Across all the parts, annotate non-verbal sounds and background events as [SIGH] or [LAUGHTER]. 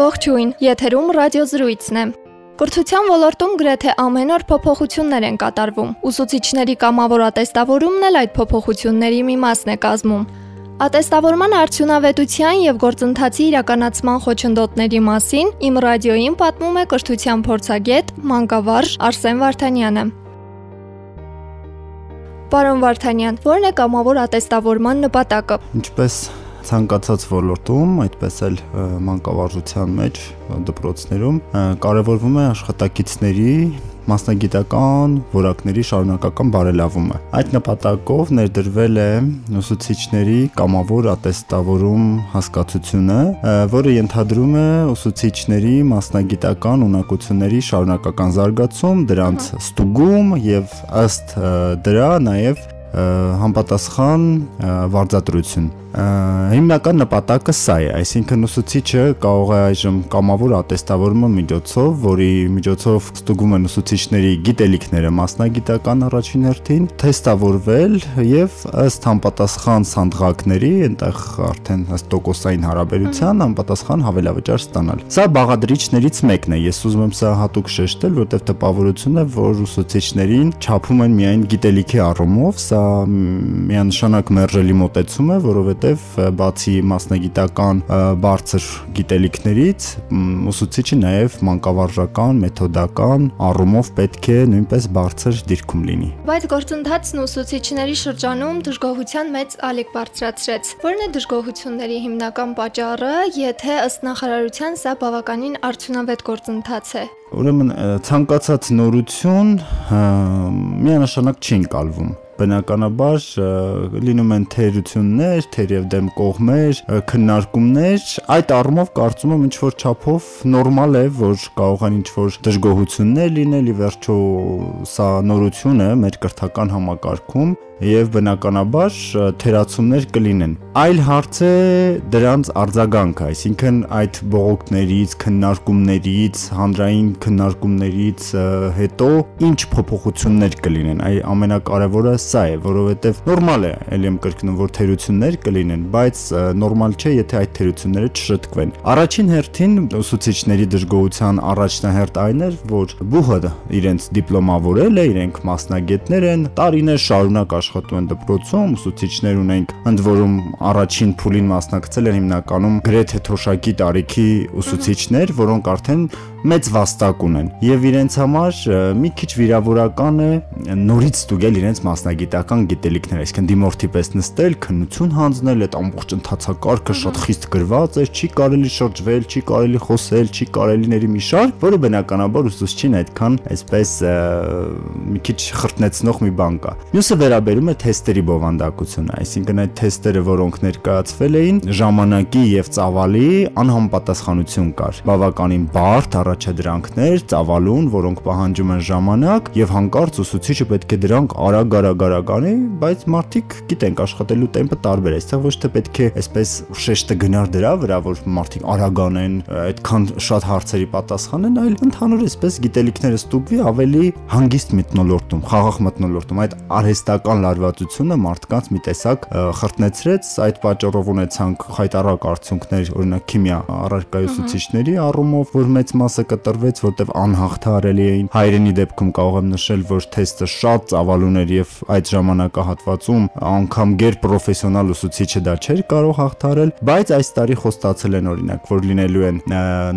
Ողջույն, եթերում ռադիոզրույցն է։ Կրթության ոլորտում գրեթե ամեն օր փոփոխություններ են կատարվում։ Ուսուցիչների կամավոր ատեստավորումն էլ այդ փոփոխությունների մի մասն է կազմում։ Ատեստավորման արդյունավետության եւ գործընթացի իրականացման խոչընդոտների մասին իմ ռադիոյին պատմում է կրթության փորձագետ, մանկավարժ Արսեն Վարդանյանը։ Պարոն Վարդանյան, ո՞րն է կամավոր ատեստավորման նպատակը։ Ինչպես ցանկացած ոլորտում, այդպես էլ մանկավարժության մեջ դպրոցներում կարևորվում է աշխատակիցների մասնագիտական որակների շարունակական բարելավումը։ Այդ նպատակով ներդրվել է ուսուցիչների կամավոր ատեստավորում հասկացությունը, որը ենթադրում է ուսուցիչների մասնագիտական ունակությունների շարունակական զարգացում, դրանց ստուգում եւ ըստ դրա նաեւ համապատասխան վարձատրություն հիմնական նպատակը սա է, այսինքն ուսուցիչը կարող է այժմ կամավոր ատեստավորումը միջոցով, որի միջոցով ստուգում են ուսուցիչների գիտելիքները մասնագիտական առաջին հերթին, թեստավորվել եւ ըստ համապատասխան սանդղակների, այնտեղ արդեն ըստ տոկոսային հարաբերության համապատասխան հավելավճար ստանալ։ Սա բաղադրիչներից մեկն է։ Ես ուզում եմ սա հատուկ շեշտել, որտեղ տպավորությունն է, որ ուսուցիչներին չափում են միայն գիտելիքի առումով, սա միանշանակ մերժելի մոտեցում է, որովհետեւ որովհետև բացի մասնագիտական բարձր գիտելիքներից ուսուցիչը նաև մանկավարժական, մեթոդական առումով պետք է նույնպես բարձր դիրքում լինի։ Բայց գործընթացն ուսուցիչների շրջանում դժգոհության մեծ ալիք բարձրացրեց։ Որն է դժգոհությունների հիմնական պատճառը, եթե ըստ նախարարության սա բավականին արդյունավետ գործընթաց է։ Ուրեմն ցանկացած նորություն միանշանակ չի ընկալվում բնականաբար լինում են թերություններ, թերև դեմ կողմեր, քննարկումներ, այդ առումով կարծում եմ ինչ որ չափով նորմալ է, որ կարող են ինչ որ դժգոհություններ լինել, ի վերջո սա նորություն է մեր կրթական համակարգում եւ բնականաբար թերացումներ կլինեն։ Այլ հարց է դրանց արձագանքը, այսինքն այդ բողոքներից, քննարկումներից, հանրային քննարկումներից հետո ինչ փոփոխություններ կլինեն։ Այ ամենակարևորը սա է, որովհետեւ նորմալ է, ելի եմ կրկնում, որ թերություններ կլինեն, բայց նորմալ չէ, եթե այդ թերությունները չշտկվեն։ Առաջին հերթին ուսուցիչների դժգոհության առաջնահերթ այն էր, որ բուհը իրենց դիպլոմավորել է, իրենք մասնագետներ են, տարիներ շարունակ աշխատում են դպրոցում, ուսուցիչներ ունենք, ընդ որում առաջին փուլին մասնակցել են հիմնականում գրեթե թոշակի տարիքի ուսուցիչներ, որոնք արդեն մեծ վաստակ ունեն եւ իրենց համար մի քիչ վիրավորական է նորից ստուգել իրենց մասնագիտական գիտելիքները, այսինքն դիմորդի պես նստել, քննություն հանձնել, այդ ամբողջ ընթացակարգը շատ խիստ գրված է, չի կարելի շրջվել, չի կարելի խոսել, չի կարելիների մի շարք, որը բնականաբար ուսուցչին այդքան այսպես մի քիչ խրտնեցնող մի բան կա։ Մյուսը վերաբերում է թեստերի բովանդակությունը, այսինքն այդ թեստերը, որոնք ներկայացվել էին, ժամանակի եւ ծավալի անհամապատասխանություն կար։ Բավականին բարդ առաջադրանքներ ծավալուն, որոնք պահանջում են ժամանակ եւ հանկարծ ուսուցիչը պետք է դրանք արագ-արագ-արագ անի, բայց մարդիկ գիտենք աշխատելու տեմպը տարբեր է։ Այստեղ ոչ թե պետք է այսպես շեշտը գնար դրա վրա, որ մարդիկ արագ անեն, այդքան շատ հարցերի պատասխանեն, այլ ընդհանուր այսպես գիտելիքները ստուգվի ավելի հանգիստ մտնոլորտում, խաղաղ մտնոլորտում։ Այդ արհեստական լարվածությունը մարդկանց մի տեսակ խրտնեցրեց, այդ պատճառով ունեցանք խայտարակ արդյունքներ, օրինակ քիմիա առարկայի ուսուցիչների առումով, որ մեծ մասը մասը կտրվեց, որտեվ անհաղթարելի էին։ Հայրենի դեպքում կարող եմ նշել, որ թեստը շատ ծավալուն էր եւ այդ ժամանակահատվածում անգամ գեր պրոֆեսիոնալ ուսուցիչը դա չէր կարող հաղթարել, բայց այս տարի խոստացել են օրինակ, որ լինելու են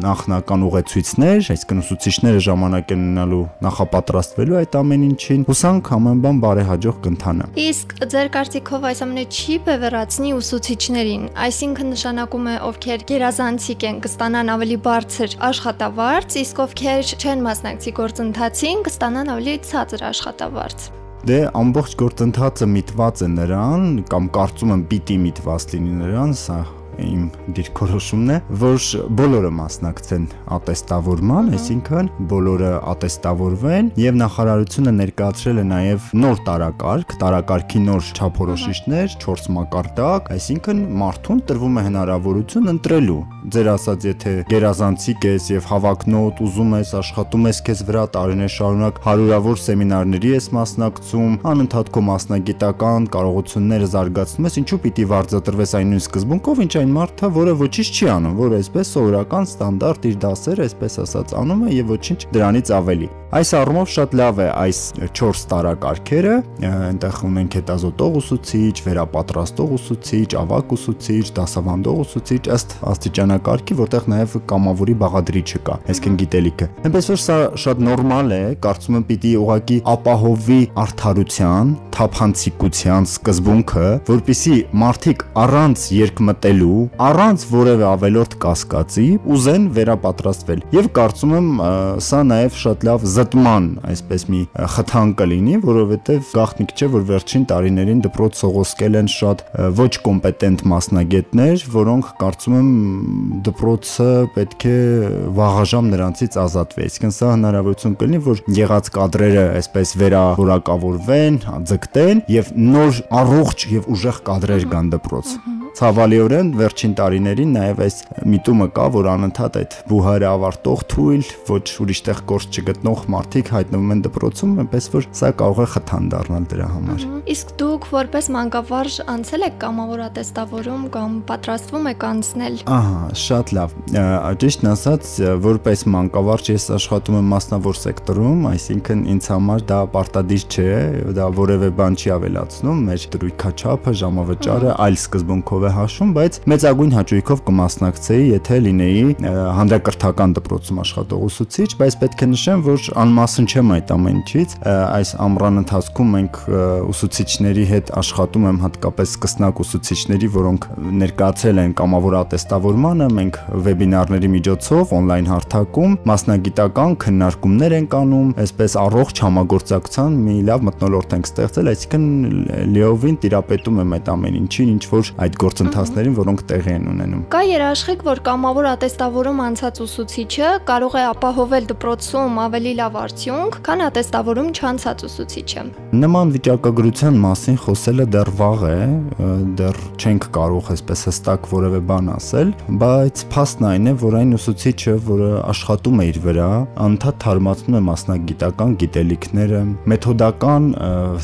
նախնական ուղեցույցներ, այսինքն ուսուցիչները ժամանակ են ունենալու նախապատրաստվելու այդ ամեն ինչին։ Հուսանք ամեն բան բարեհաջող կընթանա։ Իսկ ձեր կարծիքով այս ամենը չի բևեռացնի ուսուցիչներին, այսինքն նշանակում է ովքեր գերազանցիկ են կստանան ավելի բարձր աշխատավարձ աշխատավարձ, իսկ ովքեր չեն մասնակցի գործընթացին, կստանան ավելի ցածր աշխատավարձ։ Դե ամբողջ գործընթացը միտված է նրան կամ կարծում եմ պիտի միտված լինի նրան, սա իմ դիրքորոշումն է, որ բոլորը մասնակցեն ատեստավորման, այսինքն բոլորը ատեստավորվեն եւ նախարարությունը ներկայացրել է նաեւ նոր տարակարգ, տարակարգի նոր չափորոշիչներ, 4 մակարդակ, այսինքն մարդուն տրվում է հնարավորություն ընտրելու ձեր ասած եթե գերազանցիկ ես եւ հավակնոտ ուզում ես աշխատում ես քեզ վրա տարիներ շարունակ հարյուրավոր սեմինարների ես մասնակցում անընդհատ քո մասնագիտական կարողությունները զարգացնում ես ինչու պիտի վարձատրվես այն նույն սկզբունքով ինչ այն մարդը, որը ոչինչ չի անում, որը այսպես սովորական ստանդարտ իր դասերը, այսպես ասած, անում է եւ ոչինչ դրանից ավելի։ Այս առումով շատ լավ է այս 4 տարակարգերը, այնտեղ ունենք հետազոտող ուսուցիչ, վերապատրաստող ուսուցիչ, ավակ ուսուցիչ, դասավանդող ուսուցիչ ըստ աստիճանակարգի, որտեղ նաև կամավորի բաղադրիչը կա, այսինքն գիտելիքը։ Այնպես որ սա շատ նորմալ է, կարծում եմ պիտի ուղակի ապահովի արդարության, թափանցիկության սկզբունքը, որpիսի մարդիկ առանց երկմտելու, առանց որևէ ավելորդ կասկածի ուզեն վերապատրաստվել։ Եվ կարծում եմ սա նաև շատ լավ զտման, այսպես մի խթան կլինի, որովհետև գաղտնիք չէ, որ վերջին տարիներին դպրոց սողոսկել են շատ ոչ կոմպետենտ մասնագետներ, որոնք կարծում եմ դպրոցը պետք է վաղաժամ նրանցից ազատվի։ Այսինքն սա հնարավորություն կլինի, որ եղած կադրերը այսպես վերավորակավորվեն, ձգտեն եւ նոր առողջ եւ ուժեղ կադրեր գան դպրոց։ Ցավալիորեն վերջին տարիներին նաև այս միտումը կա, որ անընդհատ այդ բուհարը ավարտող թույլ, ոչ ուրիշ տեղ գործ չգտնող մարդիկ հայտնվում են դպրոցում, այնպես որ սա կարող է խթան դառնալ դրա համար։ Իսկ դուք որպես մանկավարժ անցել եք կամավորատեստավորում կամ պատրաստվում եք անցնել։ Ահա, շատ լավ։ Ճիշտն ասած, որպես մանկավարժ ես աշխատում եմ մասնավոր սեկտորում, այսինքն ինձ համար դա պարտադիր չէ, դա որևէ բան չի ավելացնում մեր դրույքաչափը, ժամավճարը, այլ սկզբունքով է հաշվում, բայց մեծագույն հաճույքով կմասնակցեի, եթե լինեի հանրակրթական դպրոցում աշխատող ուսուցիչ, բայց պետք է նշեմ, որ անմասն չեմ այդ ամեն ինչից։ Այս ամռան ընթացքում մենք ուսուցիչների հետ աշխատում եմ հատկապես սկսնակ ուսուցիչների, որոնք ներկայացել են կամավոր ատեստավորմանը, մենք վեբինարների միջոցով on-line հարթակում մասնագիտական քննարկումներ ենք անում, այսպես առողջ համագործակցության մի լավ մտնոլորտ ենք ստեղծել, այսինքն լիովին տիրապետում եմ այդ ամեն ինչին, ինչ որ այդ գործընթացներին, որոնք տեղի են ունենում։ Կա երաշխիք, որ կամավոր ատեստավորում անցած ուսուցիչը կարող է ապահովել դպրոցում ավելի լավ արդյունք, քան ատեստավորում չանցած ուսուցիչը։ Նման վիճակագրության մասին խոսելը դեռ վաղ է, դեռ չենք կարող այսպես հստակ որևէ բան ասել, բայց փաստն այն է, որ այն ուսուցիչը, որը աշխատում է իր վրա, անդադ թարմացնում է մասնագիտական գիտելիքները, մեթոդական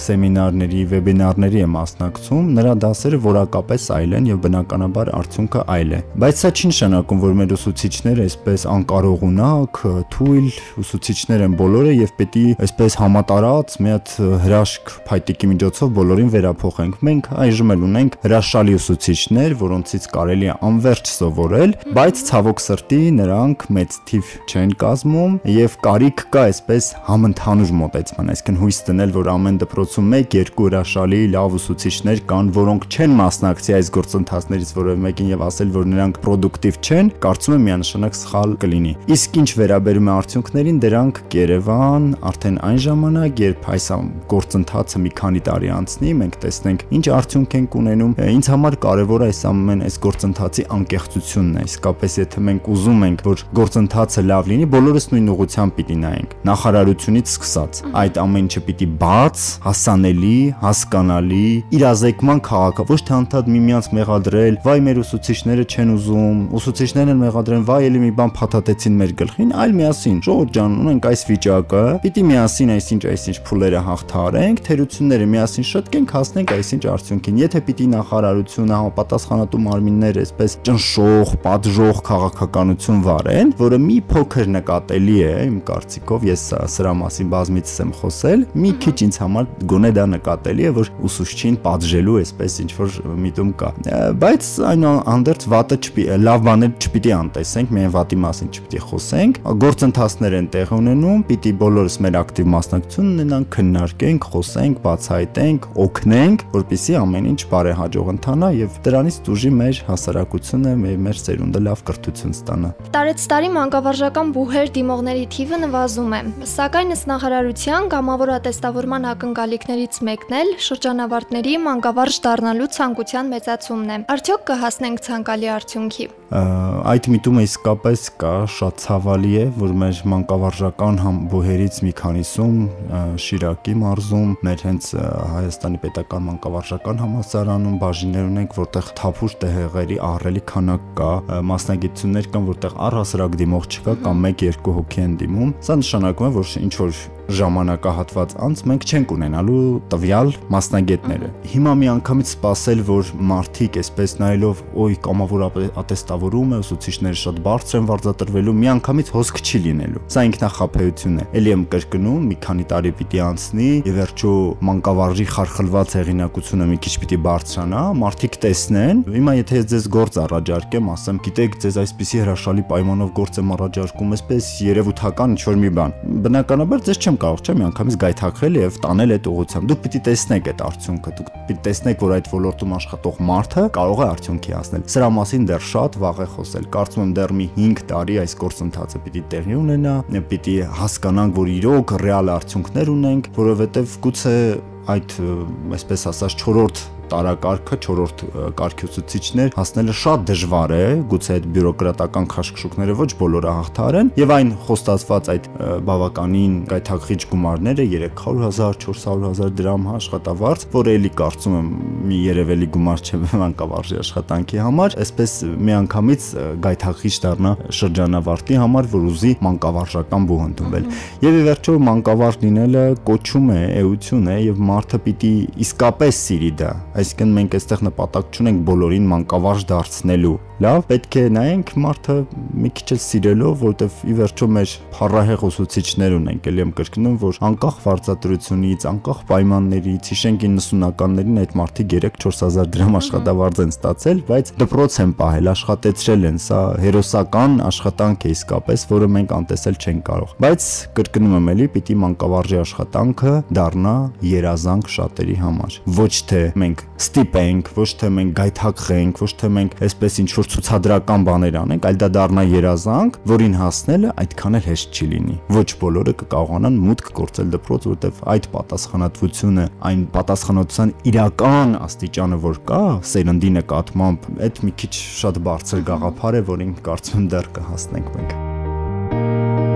սեմինարների, վեբինարների է մասնակցում, նրա դասերը որակապես այլ են եւ բնականաբար արդյունքը այլ է։ Բայց սա չի նշանակում, որ մեր ուսուցիչները այսպես անկարողունակ, թույլ ուսուցիչներ են բոլորը եւ պետք է այսպես համատարած մի հատ հրաշք փայտիկի միջոցով բոլորին վերափոխենք։ Մենք այժմ էլ ունենք հրաշալի ուսուցիչներ, որոնցից կարելի է անverջ սովորել, բայց ցավոք սրտի նրանք մեծ թիվ չեն կազմում եւ կարիք կա այսպես համընդհանուր մոտեցման, այսինքն հույս դնել, որ ամեն դպրոցում 1-2 հրաշալի լավ ուսուցիչներ կան, որոնք չեն մասնակցի այս գործընթացներից որևէ մեկին եւ ասել, որ նրանք պրոդուկտիվ չեն, կարծում եմ միանշանակ սխալ կլինի։ Իսկ ինչ վերաբերում է արդյունքներին, դրանք կերևան արդեն այն ժամանակ, երբ այս գործընթացը մի քանի տարի անցնի, մենք տեսնենք ինչ արդյունք ենք ունենում։ Ինձ համար կարևոր է այս ամեն այս գործընթացի անկեղծությունն է։ Իսկապես եթե մենք ուզում ենք, որ գործընթացը լավ լինի, բոլորս նույն ուղղությամբ պիտի նայենք։ Նախարարությունից սկսած, այդ ամեն ինչը պիտի բաց, հասանելի, հասկանալի, իրազեկման քաղաքը, ոչ թե անդադ միմյանց մեղադրել, վայ մեր ուսուցիչները չեն ուզում, ուսուցիչներն են մեղադրեն, վայ էլի մի բան փաթաթեցին մեր գլխին, այլ միասին, ժողովուրդ ջան, ունենք այս վիճակը, պիտի միասին այսինչ այսինչ փուլերը հաղթարենք, թերությունները միասին շտկենք, հասնենք այսինչ արդյունքին։ Եթե պիտի նախարարությունը համապատասխանատու մարմիններ այսպես ճնշող, պատժող քաղաքականություն վարեն, որը մի փոքր նկատելի է, իմ կարծիքով, ես սրա մասին բազմիցս եմ խոսել, մի քիչ ինձ համար գոնե դա նկատելի է, որ ուսուցչին պատժելու այսպես ինչ որ միտում կա։ Բայց այնուհանդերձ վատը չպի լավ բաներ չպիտի անտեսենք, միայն վատի մասին չպիտի խոսենք։ Գործընթացներ են տեղ ունենում, պիտի բոլորս մեր ակտիվ մասնակցություն ունենանք, քննարկենք, խոսենք, բացահայտենք, օգնենք, որպիսի ամեն ինչ բարեհաջող ընթանա եւ դրանից դուժի մեր հասարակությունը, մեր սերունդը լավ կրթություն ստանա։ Տարեց տարի մանկավարժական բուհեր դիմողների թիվը նվազում է, սակայն ըստ նախարարության կամավոր ատեստավորման ակնկալիքներից մեկն էլ շրջանավարտների մանկավարժ դառնալու ցանկության մեծացումն է։ Արդյոք կհասնենք ցանկալի արդյունքի։ Այդ միտումը իսկապես կա, շատ ցավալի է, որ մեր մանկավարժական բուհերից մի քանիսում Շիրակի մարզում, մեր հենց Հայաստանի պետական մանկավարժական համալսարանում բաժիններ ունենք, որտեղ թափուր տեղերի ահռելի քանակ կա, մասնագիտություններ կան, որտեղ առհասարակ դիմող չկա կամ 1-2 հոգի են դիմում։ Սա նշանակում է, որ ինչ որ ժամանակահատված անց մենք չենք ունենալու տվյալ մասնագետները։ Հիմա մի անգամից սпасել, որ մարդիկ այսպես նայելով, օй կամավոր ատեստավորում է, ուսուցիչները շատ բարձր են վարձատրվելու, մի անգամից հոսք չի լինելու։ Սա ինքնախապեյություն է։ Էլի եմ կրկնում, մի քանի տարի պիտի անցնի, եւ վերջո մանկավարժի խարխլված հեղինակությունը մի քիչ պիտի բարձրանա, մարդիկ տեսնեն։ Հիմա եթե ես ձեզ գործ առաջարկեմ, ասեմ, գիտեք, ձեզ այսպիսի հրաշալի պայմանով գործ եմ առաջարկում, այսպես երևութական ինչ-որ մի բան։ Բնականաբար ձեզ չեմ կարող, չէ՞, միանգամից գայթակղել եւ տանել այդ ուղությամբ։ Դուք պիտի տեսնեք այդ արդյունքը, դուք պիտի տեսնեք, որ այդ ոլորտում աշխատող մարդը կարող է արդյունքի հասնել։ Սրա մասին դեռ շատ վաղ է խոսել։ Կարծում եմ դեռ մի 5 տարի այս գործընթացը պիտի տեղի ունենա, պիտի հասկանանք, որ իրոք ռեալ արդյունքներ ունենք, որովհետեւ գուցե այդ այսպես ասած 4-րդ տարակարգը 4-րդ կարգի ուսուցիչներ հասնելը շատ դժվար է, գուցե այդ բյուրոկրատական քաշքշուկները ոչ բոլորը հաղթար են, եւ այն խոստացված այդ բավականին գայթակղիչ գումարները 300.000, 400.000 դրամ աշխատավարձ, որը էլի կարծում եմ մի երևելի գումար չէ [LAUGHS] մանկավարժի աշխատանքի համար, այսպես միանգամից գայթակղիչ դառնա շրջանավարտի համար, որ ուզի մանկավարժական բուհ ընդունվել։ Եվ ի վերջո մանկավարժ լինելը կոչում է, էություն է եւ մարդը պիտի իսկապես սիրի դա Այսինքն մենք այստեղ նպատակ չունենք բոլորին մանկավարժ դարձնելու։ Լավ, պետք է նայենք մարդը մի քիչ էլ սիրելով, որտեվ ի վերջո մեր փառահեղ ուսուցիչներ ունենք, ելի եմ կրկնում, որ անկախ վարձատրությունից, անկախ պայմաններից, հիշենք 90-ականներին այդ մարդիկ 3-4000 դրամ աշխատավարձ են ստացել, բայց դպրոց են պահել, աշխատեցրել են, սա հերոսական աշխատանք է իսկապես, որը մենք անտեսել չենք կարող։ Բայց կրկնում եմ էլի, պիտի մանկավարժի աշխատանքը դառնա երազանք շատերի համար։ Ոչ թե մենք ստիպենք, ոչ թե մենք գայթակղենք, ոչ թե մենք այսպես ինչ որ ցուցադրական բաներ անենք, այլ դա դառնա երազանք, որին հասնելը այդքան էլ հեշտ չի լինի։ Ոչ բոլորը կկարողանան մուտք գործել դպրոց, որտեվ այդ պատասխանատվությունը, այն պատասխանատվության իրական աստիճանը, որ կա սերնդի նկատմամբ, այդ մի քիչ շատ բարձր գաղափար է, որին կարծում դեռ կհասնենք մենք։